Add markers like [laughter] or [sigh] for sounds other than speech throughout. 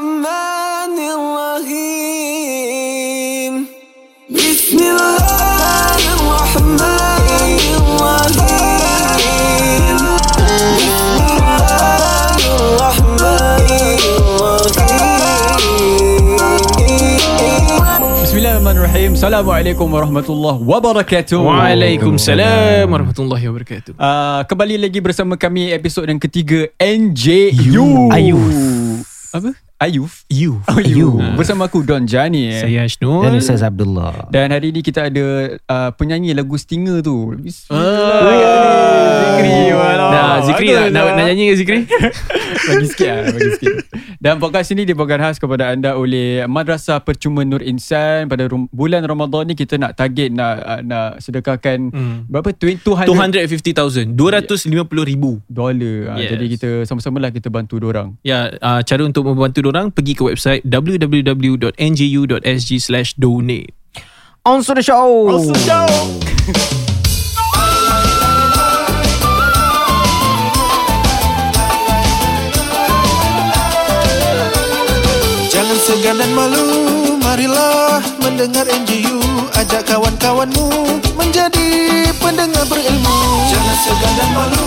الرحمن الرحيم بسم الله الرحمن الرحيم بسم الله الرحمن الرحيم Bismillahirrahmanirrahim. Assalamualaikum warahmatullahi wabarakatuh. Waalaikumsalam warahmatullahi wabarakatuh. Uh, kembali lagi bersama kami episod yang ketiga NJU. Ayuf. Apa? Ayuf. You. Oh, you. Bersama aku Don Jani. Eh. Saya Ashnul. Dan Ustaz Abdullah Dan hari ni kita ada uh, penyanyi lagu Stinger tu. Ah. Zikri. Nah, Zikri nak, Bagus nak, lah. nak nyanyi ke Zikri? [laughs] bagi sikit lah, bagi sikit. Dan podcast ini dibawakan khas kepada anda oleh Madrasah Percuma Nur Insan. Pada rum- bulan Ramadan ni kita nak target nak uh, nak sedekahkan Hmm. berapa? 200 250,000. 250 ribu. dolar. Yes. Jadi kita sama-sama lah kita bantu orang. Ya, uh, cara untuk membantu orang pergi ke website www.nju.sg slash donate. On to the show [laughs] Marilah mendengar NGU Ajak kawan-kawanmu Menjadi pendengar berilmu. Jangan segan dan malu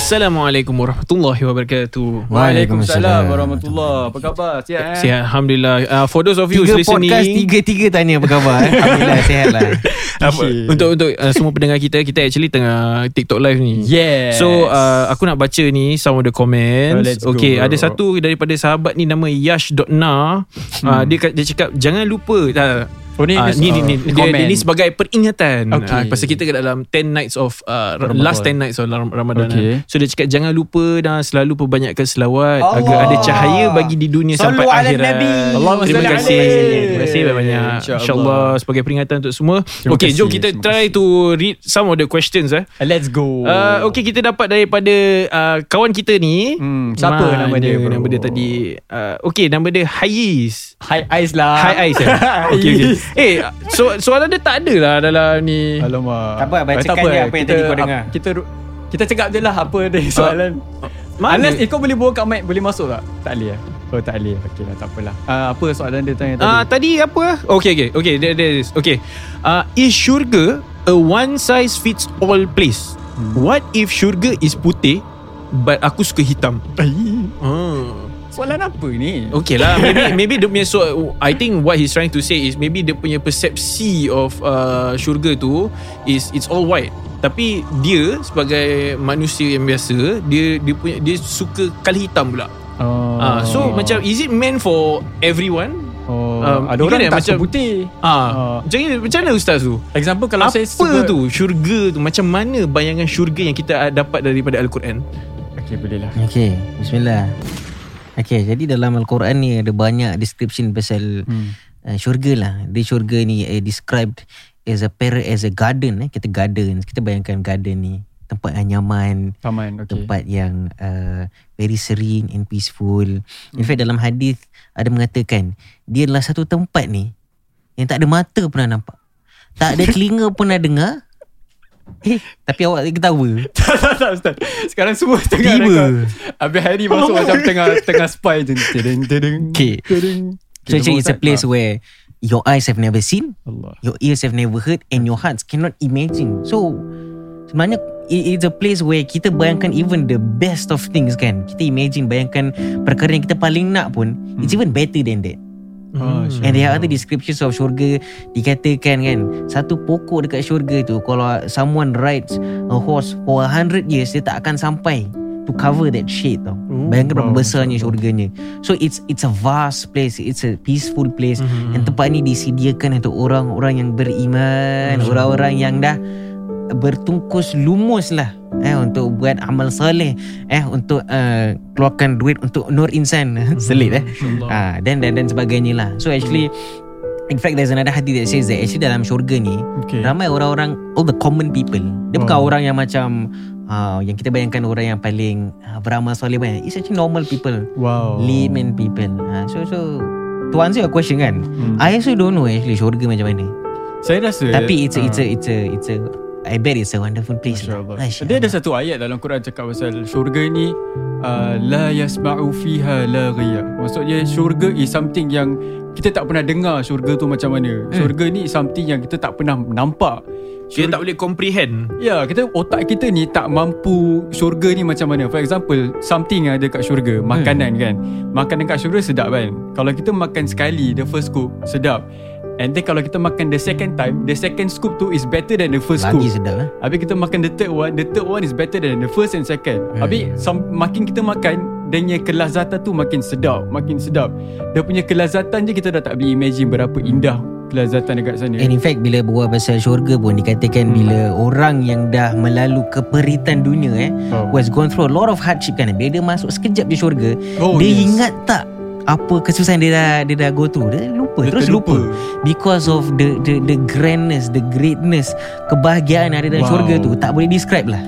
Assalamualaikum warahmatullahi wabarakatuh. Waalaikumsalam warahmatullahi Apa khabar? Sihat eh? Sihat Alhamdulillah. Uh, for those of you Tiga listening. podcast Tiga-tiga tanya apa khabar eh? Alhamdulillah [laughs] sihat lah apa, untuk untuk uh, semua pendengar kita kita actually tengah TikTok live ni. Yes. So uh, aku nak baca ni some of the comments. Oh, let's go, okay, bro. ada satu daripada sahabat ni nama Yash.na. Hmm. Uh, dia dia cakap jangan lupa uh, Oh, ni dia- ni, ni, ni, dia, dia ni sebagai peringatan Okay. uh, Pasal kita ke dalam 10 nights of uh, Ramadan. Last 10 nights of Ram- Ramadan Okay. okay. So dia cakap Jangan lupa dan selalu perbanyakkan selawat Agar ada cahaya bagi di dunia Sallu sampai akhirat Nabi. Allahumma Terima kasih. Terima kasih banyak-banyak InsyaAllah. InsyaAllah sebagai peringatan untuk semua Terima Okay kasih, jom kita terima try to read Some of the questions eh. Uh, Let's go. Uh, okay kita dapat daripada uh, kawan kita ni Hmm, siapa nama dia, bro? Nama dia tadi uh, Okay nama dia Hayis Hi Ais lah. Hi Ais eh? [laughs] okay, okay. Eh so, soalan dia tak ada lah dalam ni Alamak. Tak apa, bacakan Eh, tak je apa yang Kita- tadi kau dengar. Kita kita cakap je lah apa dia soalan. Mana? Unless eh, kau boleh bawa kat mic Boleh masuk tak? Tak boleh eh? Oh tak boleh Okay lah tak apalah uh, Apa soalan dia tanya tadi? Ah uh, tadi apa? Okay okay okay there, there is. Okay. Uh, is syurga a one size fits all place? Hmm. What if syurga is putih but aku suka hitam? Ah. Soalan apa ni? Okay lah Maybe maybe dia punya so I think what he's trying to say is Maybe dia punya persepsi Of uh, syurga tu Is it's all white Tapi dia Sebagai manusia yang biasa Dia dia punya Dia suka kali hitam pula Oh. Ah, So macam Is it meant for everyone? oh. um, Ada orang get tak it? suka Macam- putih Ah, Ah. Macam, mana, macam mana Ustaz tu? Example kalau Apa saya suka tu syurga tu Macam mana bayangan syurga Yang kita dapat daripada Al-Quran Okay boleh lah Okay Bismillah Okay jadi dalam Al-Quran ni Ada banyak description pasal hmm. uh, Syurga lah Dia syurga ni uh, Described As a par- as a garden eh. Kita garden Kita bayangkan garden ni Tempat yang nyaman Taman okay tempat yang uh, very serene and peaceful. In fact dalam hadis ada mengatakan dia adalah satu tempat ni yang tak ada mata pernah nampak. Tak ada [laughs] telinga pernah dengar. Eh, tapi awak ketawa. [laughs] tak, tak, tak, Ustaz. Sekarang semua tengah Tiba. rekod. Habis hari masuk macam tengah tengah spy je. Tedeng, tedeng, Okay. So actually it's a place where your eyes have never seen, Allah. your ears have never heard and your hearts cannot imagine. So sebenarnya it- it's a place where kita bayangkan even the best of things kan. Kita imagine bayangkan perkara yang kita paling nak pun it's even better than that. Oh, Hmm. And there are other descriptions of syurga Dikatakan kan Satu pokok dekat syurga tu Kalau someone rides a horse for a hundred years Dia tak akan sampai To cover that shade tau. Bayangkan berapa besarnya syurganya. So it's it's a vast place. It's a peaceful place. Mhm. And tempat ni disediakan untuk orang-orang yang beriman Orang-orang yang dah bertungkus lumus lah eh untuk buat amal soleh eh untuk uh, keluarkan duit untuk nur insan [laughs] selit eh ah dan dan dan sebagainya lah so actually In fact there's another hadith that says that Actually dalam syurga ni Okay. Ramai orang-orang All the common people Dia bukan Wow. orang yang macam uh, Yang kita bayangkan orang yang paling uh, Beramal soleh banyak It's actually normal people Wow. Layman people uh, So so To answer your question kan Hmm. I also don't know actually Syurga macam mana Saya rasa Tapi it's a, ah, it's a It's a It's a I bet it's a wonderful place Masya Allah. lah. Masya Dia ada Allah. satu ayat dalam Quran cakap pasal syurga ni uh, la yasma'u fiha laghiya. Maksudnya syurga is something yang kita tak pernah dengar syurga tu macam mana. Hmm. Syurga ni something yang kita tak pernah nampak. Kita tak boleh comprehend Ya, kita otak kita ni tak mampu syurga ni macam mana. For example, something yang ada kat syurga, makanan kan. Makanan kat syurga sedap kan. Kalau kita makan sekali the first scoop sedap. And then kalau kita makan the second time, the second scoop tu is better than the first Lagi scoop. sedap eh? Habis kita makan the third one The third one is better than the first and second Hmm. Habis some, makin kita makan Dia punya kelazatan tu makin sedap Makin sedap Dia punya kelazatan je kita dah tak boleh imagine Berapa indah kelazatan dekat sana And in fact bila berbual pasal syurga pun dikatakan Hmm. bila orang yang dah melalui keperitan dunia eh Oh. who has gone through a lot of hardship kan bila dia masuk sekejap di syurga Oh, dia yes. ingat tak apa kesusahan dia dah dia dah go through dia lupa Dia terus terlupa. lupa. Because of the the the grandness the greatness kebahagiaan yang ada dalam Wow. syurga tu tak boleh describe lah.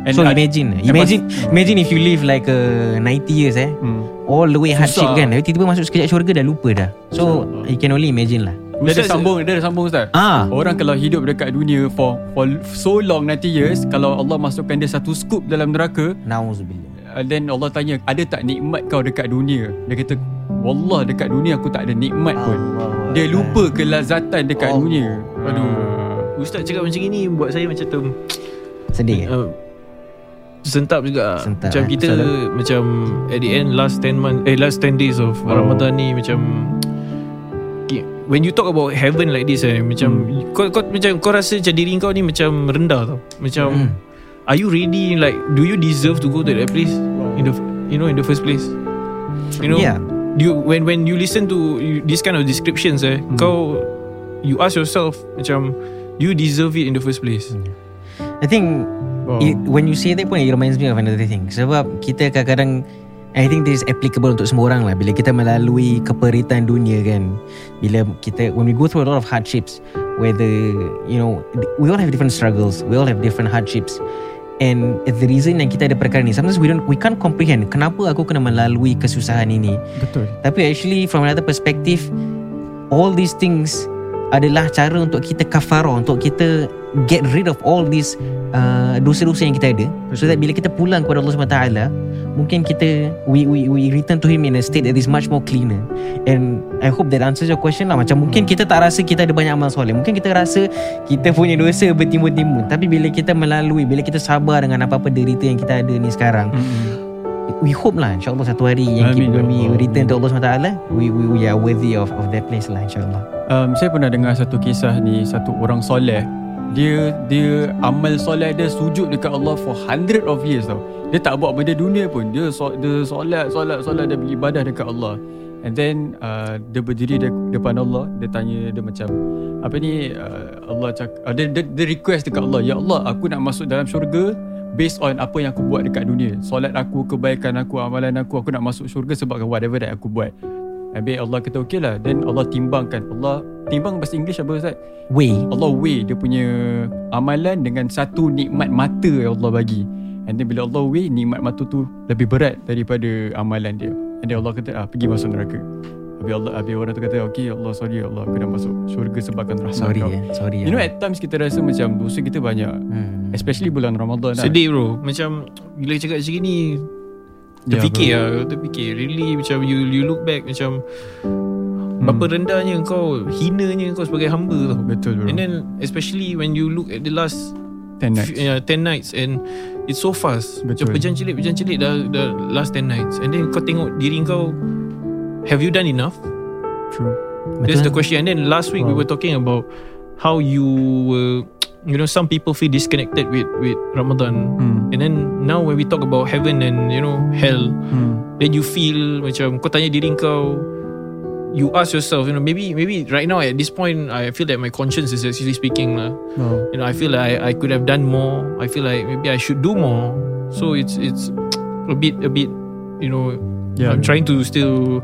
And so I- imagine and imagine pas- imagine if you live like a 90 years eh. Hmm. all the way hardship Susah. kan Tapi tiba-tiba masuk sekejap syurga dah lupa dah. So you can only imagine lah. Dia ada Ustaz- sambung Dia ada sambung Ustaz. Ah. Orang kalau hidup dekat dunia For for so long 90 years Kalau Allah masukkan dia satu scoop dalam neraka nauzubillah uh, Then Allah tanya Ada tak nikmat kau dekat dunia Dia kata Wallah dekat dunia aku tak ada nikmat pun Dia lupa kelazatan dekat Allah. dunia Aduh Ustaz cakap macam ni Buat saya macam tu sedih kan uh, Sentap juga Sentap, Macam eh? kita Salah. Macam At the end Last 10 month Eh last 10 days of Oh. Ramadan ni Macam When you talk about heaven like this eh Macam Hmm. kau, kau macam Kau rasa macam diri kau ni Macam rendah tau Macam Hmm. Are you ready Like Do you deserve to go to that place In the You know in the first place You know Yeah. do you, when when you listen to you, this kind of descriptions eh Hmm. kau you ask yourself macam do you deserve it in the first place I think Oh. it, when you say that pun it reminds me of another thing. Sebab kita kadang-kadang I think this is applicable untuk semua orang lah Bila kita melalui keperitan dunia kan Bila kita When we go through a lot of hardships Whether You know We all have different struggles We all have different hardships And the reason yang kita ada perkara ni Sometimes we don't We can't comprehend Kenapa aku kena melalui kesusahan ini. Betul. Tapi actually from another perspective All these things adalah cara untuk kita kafarah Untuk kita get rid of all these uh, dosa-dosa yang kita ada. So that bila kita pulang kepada Allah SWT Mungkin kita we, we, we return to Him in a state that is much more cleaner. And I hope that answers your question lah. Macam mungkin kita tak rasa kita ada banyak amal soleh. Mungkin kita rasa kita punya dosa bertimbun-timbun. Tapi bila kita melalui Bila kita sabar dengan apa-apa derita yang kita ada ni sekarang Mm-mm. We hope lah InsyaAllah satu hari Yang Amin, kita, we ya Allah. return to Allah SWT we, we, we are worthy of, of that place lah InsyaAllah. Um, Saya pernah dengar satu kisah ni Satu orang soleh Dia dia amal soleh dia sujud dekat Allah for hundred of years tau. Dia tak buat benda dunia pun. Dia, dia solat, solat, solat Dia beribadah dekat Allah. And then uh, Dia berdiri de- depan Allah. Dia tanya dia macam Apa ni uh, Allah cakap uh, dia, dia, dia request dekat Allah Ya Allah aku nak masuk dalam syurga Based on apa yang aku buat dekat dunia. Solat aku, kebaikan aku, amalan aku Aku nak masuk syurga sebab whatever that aku buat Habis Allah kata okey lah Then Allah timbangkan Allah Timbang bahasa English apa Ustaz? Way Allah weigh dia punya amalan dengan satu nikmat mata yang Allah bagi. And then bila Allah weigh nikmat mata tu lebih berat daripada amalan dia. And then Allah kata ah pergi masuk neraka. Habis Allah habis orang tu kata okay Allah sorry Allah aku dah masuk syurga sebabkan rahmat Sorry kau. eh Sorry You know at times kita rasa macam dosa kita banyak. hmm. Especially bulan Ramadan lah. sedih bro macam bila cakap macam ni terfikir bro. lah terfikir really macam you you look back macam Hmm. berapa rendahnya kau hinanya kau sebagai hamba tau Betul bro. and then especially when you look at the last 10 nights. yeah, 10 nights and it's so fast Betul. macam pejam celik pejam celik dah, dah last 10 nights and then kau tengok diri kau have you done enough True. That's the Betul. question. And then last week we Wow. were talking about how you were, you know, some people feel disconnected with with Ramadan. Hmm. And then now when we talk about heaven and you know hell, Hmm. then you feel macam kau tanya diri kau, you ask yourself, you know, maybe maybe right now at this point I feel that my conscience is actually speaking lah. Oh. You know, I feel like I, I could have done more. I feel like maybe I should do more. So it's it's a bit a bit, you know, Yeah. I'm trying to still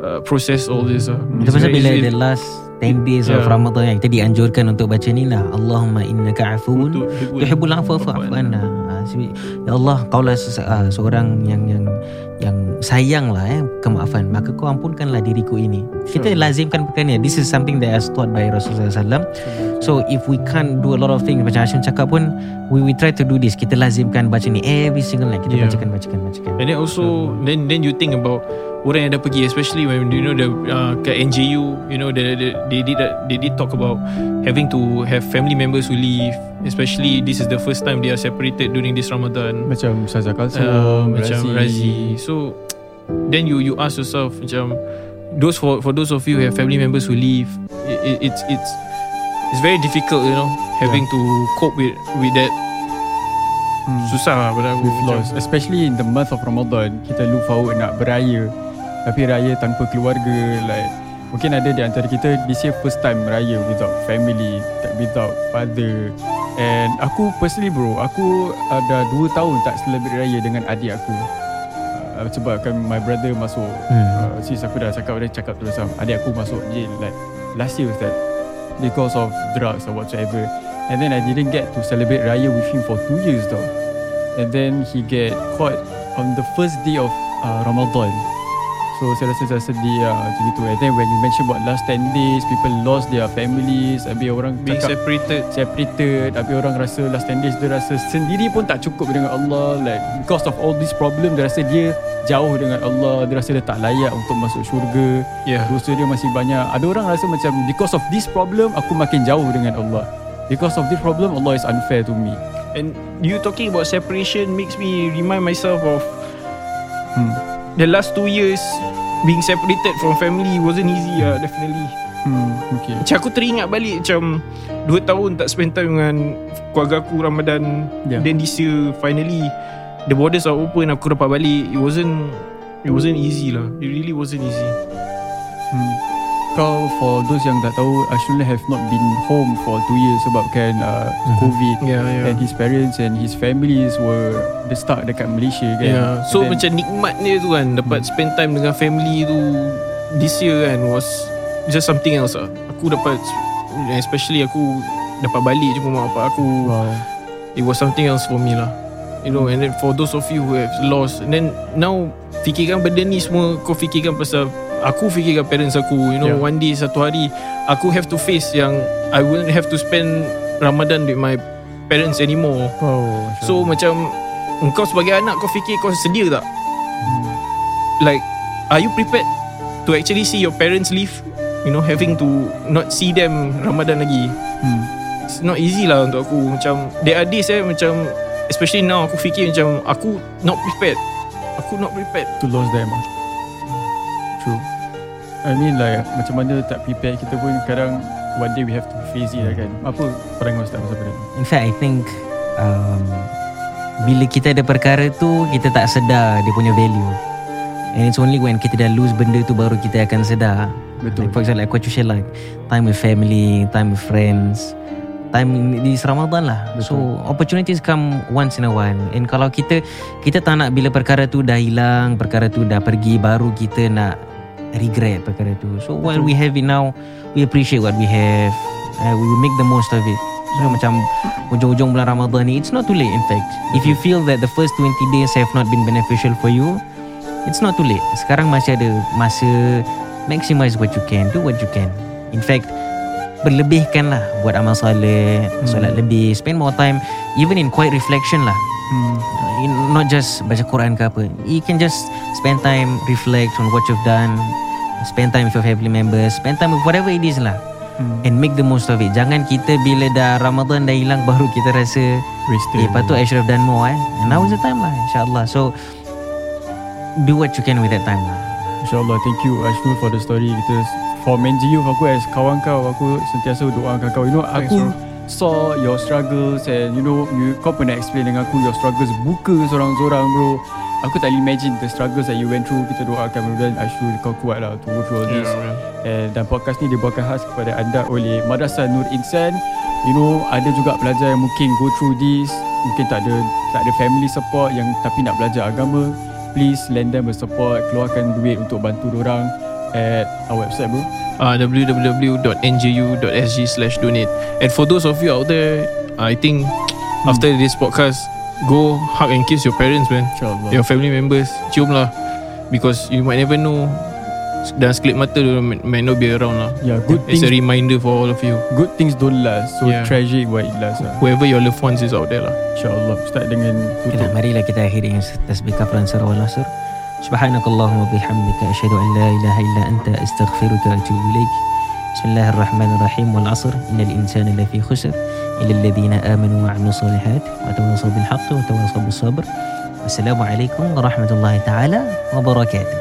uh, process all this. Uh. Itu pasal It's bila very- the last 10 days of Yeah. Ramadan yang kita dianjurkan untuk baca ni lah Allahumma innaka afuun hiburan. tuhibbul afwa fa'fu anna Ah, ya Allah kaulah ah, seorang yang yang yang sayang lah eh kemaafan. Maka kau ampunkanlah diriku ini. Kita lazimkan perkara ni this is something that is taught by Rasulullah SAW so if we can't do a lot of things macam Ashun cakap pun we we try to do this. Kita lazimkan baca ni every single night. Kita Yeah. bacakan bacakan bacakan. And then also then then you think about orang yang dah pergi especially when you know the uh, kat NJU you know the, the they did that, they did talk about having to have family members who leave. Especially this is the first time they are separated during this Ramadan. Macam Ustazah Kalsum uh, macam Razi. So then you you ask yourself macam those for for those of you who have family members who leave it, it, it's it's it's very difficult you know having to cope with with that. Hmm. susah lah pada aku lost Especially in the month of Ramadan Kita look forward nak beraya. Tapi raya tanpa keluarga Like Mungkin ada di antara kita This year first time raya Without family Without father. And aku personally bro Aku ada 2 tahun tak celebrate raya Dengan adik aku uh, Sebab kan my brother masuk Hmm. uh, Sis aku dah cakap Dia cakap terus sama Adik aku masuk jail Like last year that Because of drugs or whatsoever And then I didn't get to celebrate raya with him for 2 years though And then he get caught on the first day of uh, Ramadan. So saya rasa saya sedih lah macam gitu. And then when you mention about last 10 days, people lost their families. Habis orang being cakap separated separated. Habis orang rasa last 10 days dia rasa sendiri pun tak cukup dengan Allah. Like because of all this problem, dia rasa dia jauh dengan Allah. Dia rasa dia tak layak untuk masuk syurga. yeah Dosa dia masih banyak. Ada orang rasa macam because of this problem, aku makin jauh dengan Allah. Because of this problem, Allah is unfair to me. And you talking about separation makes me remind myself of Hmm. The last two years being separated from family wasn't easy lah definitely. Hmm, okay. Macam aku teringat balik macam dua tahun tak spend time dengan keluarga aku Ramadan. Yeah. Then this year finally the borders are open aku dapat balik. It wasn't it wasn't easy lah. It really wasn't easy. Hmm. Kau for those yang tak tahu Ashullah have not been home for 2 years sebabkan uh, COVID Yeah, yeah. and his parents and his families were the stuck dekat Malaysia kan. Yeah. So And then, macam nikmat dia tu kan dapat spend time dengan family tu this year kan was just something else lah. Aku dapat especially aku dapat balik jumpa mak bapak aku. wow. It was something else for me lah. You know and then for those of you who have lost and then now fikirkan benda ni semua kau fikirkan pasal aku fikirkan parents aku you know Yeah. one day satu hari aku have to face yang I wouldn't have to spend Ramadan with my parents anymore. Wow. So macam Engkau sebagai anak Kau fikir kau sedia tak Hmm. Like Are you prepared To actually see your parents leave You know Having to Not see them Ramadan lagi hmm. It's not easy lah Untuk aku Macam There are days eh Macam Especially now Aku fikir macam Aku not prepared Aku not prepared to lose them ah. True. I mean like macam mana tak prepare kita pun kadang one day we have to face it lah kan. Apa pandangan Ustaz pasal benda ni? In fact I think um, Bila kita ada perkara tu Kita tak sedar Dia punya value And it's only when kita dah lose benda tu Baru kita akan sedar Betul. Like for example like what you said like Time with family Time with friends Time di Ramadan lah Betul. So opportunities come once in a while And kalau kita Kita tak nak bila perkara tu dah hilang Perkara tu dah pergi Baru kita nak Regret perkara tu. So while we have it now We appreciate what we have. Uh, We will make the most of it. So macam Ujung-ujung bulan Ramadan ni It's not too late in fact. If you feel that the first 20 days Have not been beneficial for you It's not too late. Sekarang masih ada Masa Maximize what you can Do what you can. In fact Berlebihkan lah Buat amal soleh Solat lebih Spend more time Even in quiet reflection lah Hmm. Uh, Not just baca Quran ke apa You can just Spend time Reflect on what you've done Spend time with your family members Spend time with whatever it is lah. Hmm. And make the most of it. Jangan kita bila dah Ramadan dah hilang Baru kita rasa Wasted. Eh patut I should have done more eh. And now is the time lah InsyaAllah. So Do what you can with that time lah. InsyaAllah Thank you Ashrul for the story. Kita For Menjiu Aku as kawan kau Aku sentiasa doakan kau. You know aku Saw your struggles And you know you, Kau pernah explain dengan aku Your struggles. Buka seorang-seorang bro. Aku tak imagine The struggles that you went through. Kita doakan Mudah-mudahan Ashrul kau kuat lah To go through all this. And dan podcast ni dibawakan khas kepada anda oleh Madrasah Nur Insan. You know, ada juga pelajar yang mungkin go through this, mungkin tak ada tak ada family support yang tapi nak belajar agama. Please lend them a support, keluarkan duit untuk bantu orang at our website bro. Uh, www.nju.sg slash donate. And for those of you out there I think after this podcast go hug and kiss your parents man. InsyaAllah. Your family members. Cium lah. Because you might never know. Dan sekelip mata dia might might not be around lah. Yeah, good it's things a reminder for all of you. good things don't last. So Yeah. treasure it while it lasts lah. whoever your loved ones is out there lah. InsyaAllah. Start dengan tutup. marilah kita akhiri dengan tasbih kafaran surah wal سبحانك اللهم وبحمدك أشهد أن لا إله إلا أنت أستغفرك وأتوب إليك. بسم الله الرحمن الرحيم والعصر. إن الإنسان لفي خسر إلا الذين آمنوا وعملوا الصالحات وتواصوا بالحق وتواصوا بالصبر والسلام عليكم ورحمة الله تعالى وبركاته.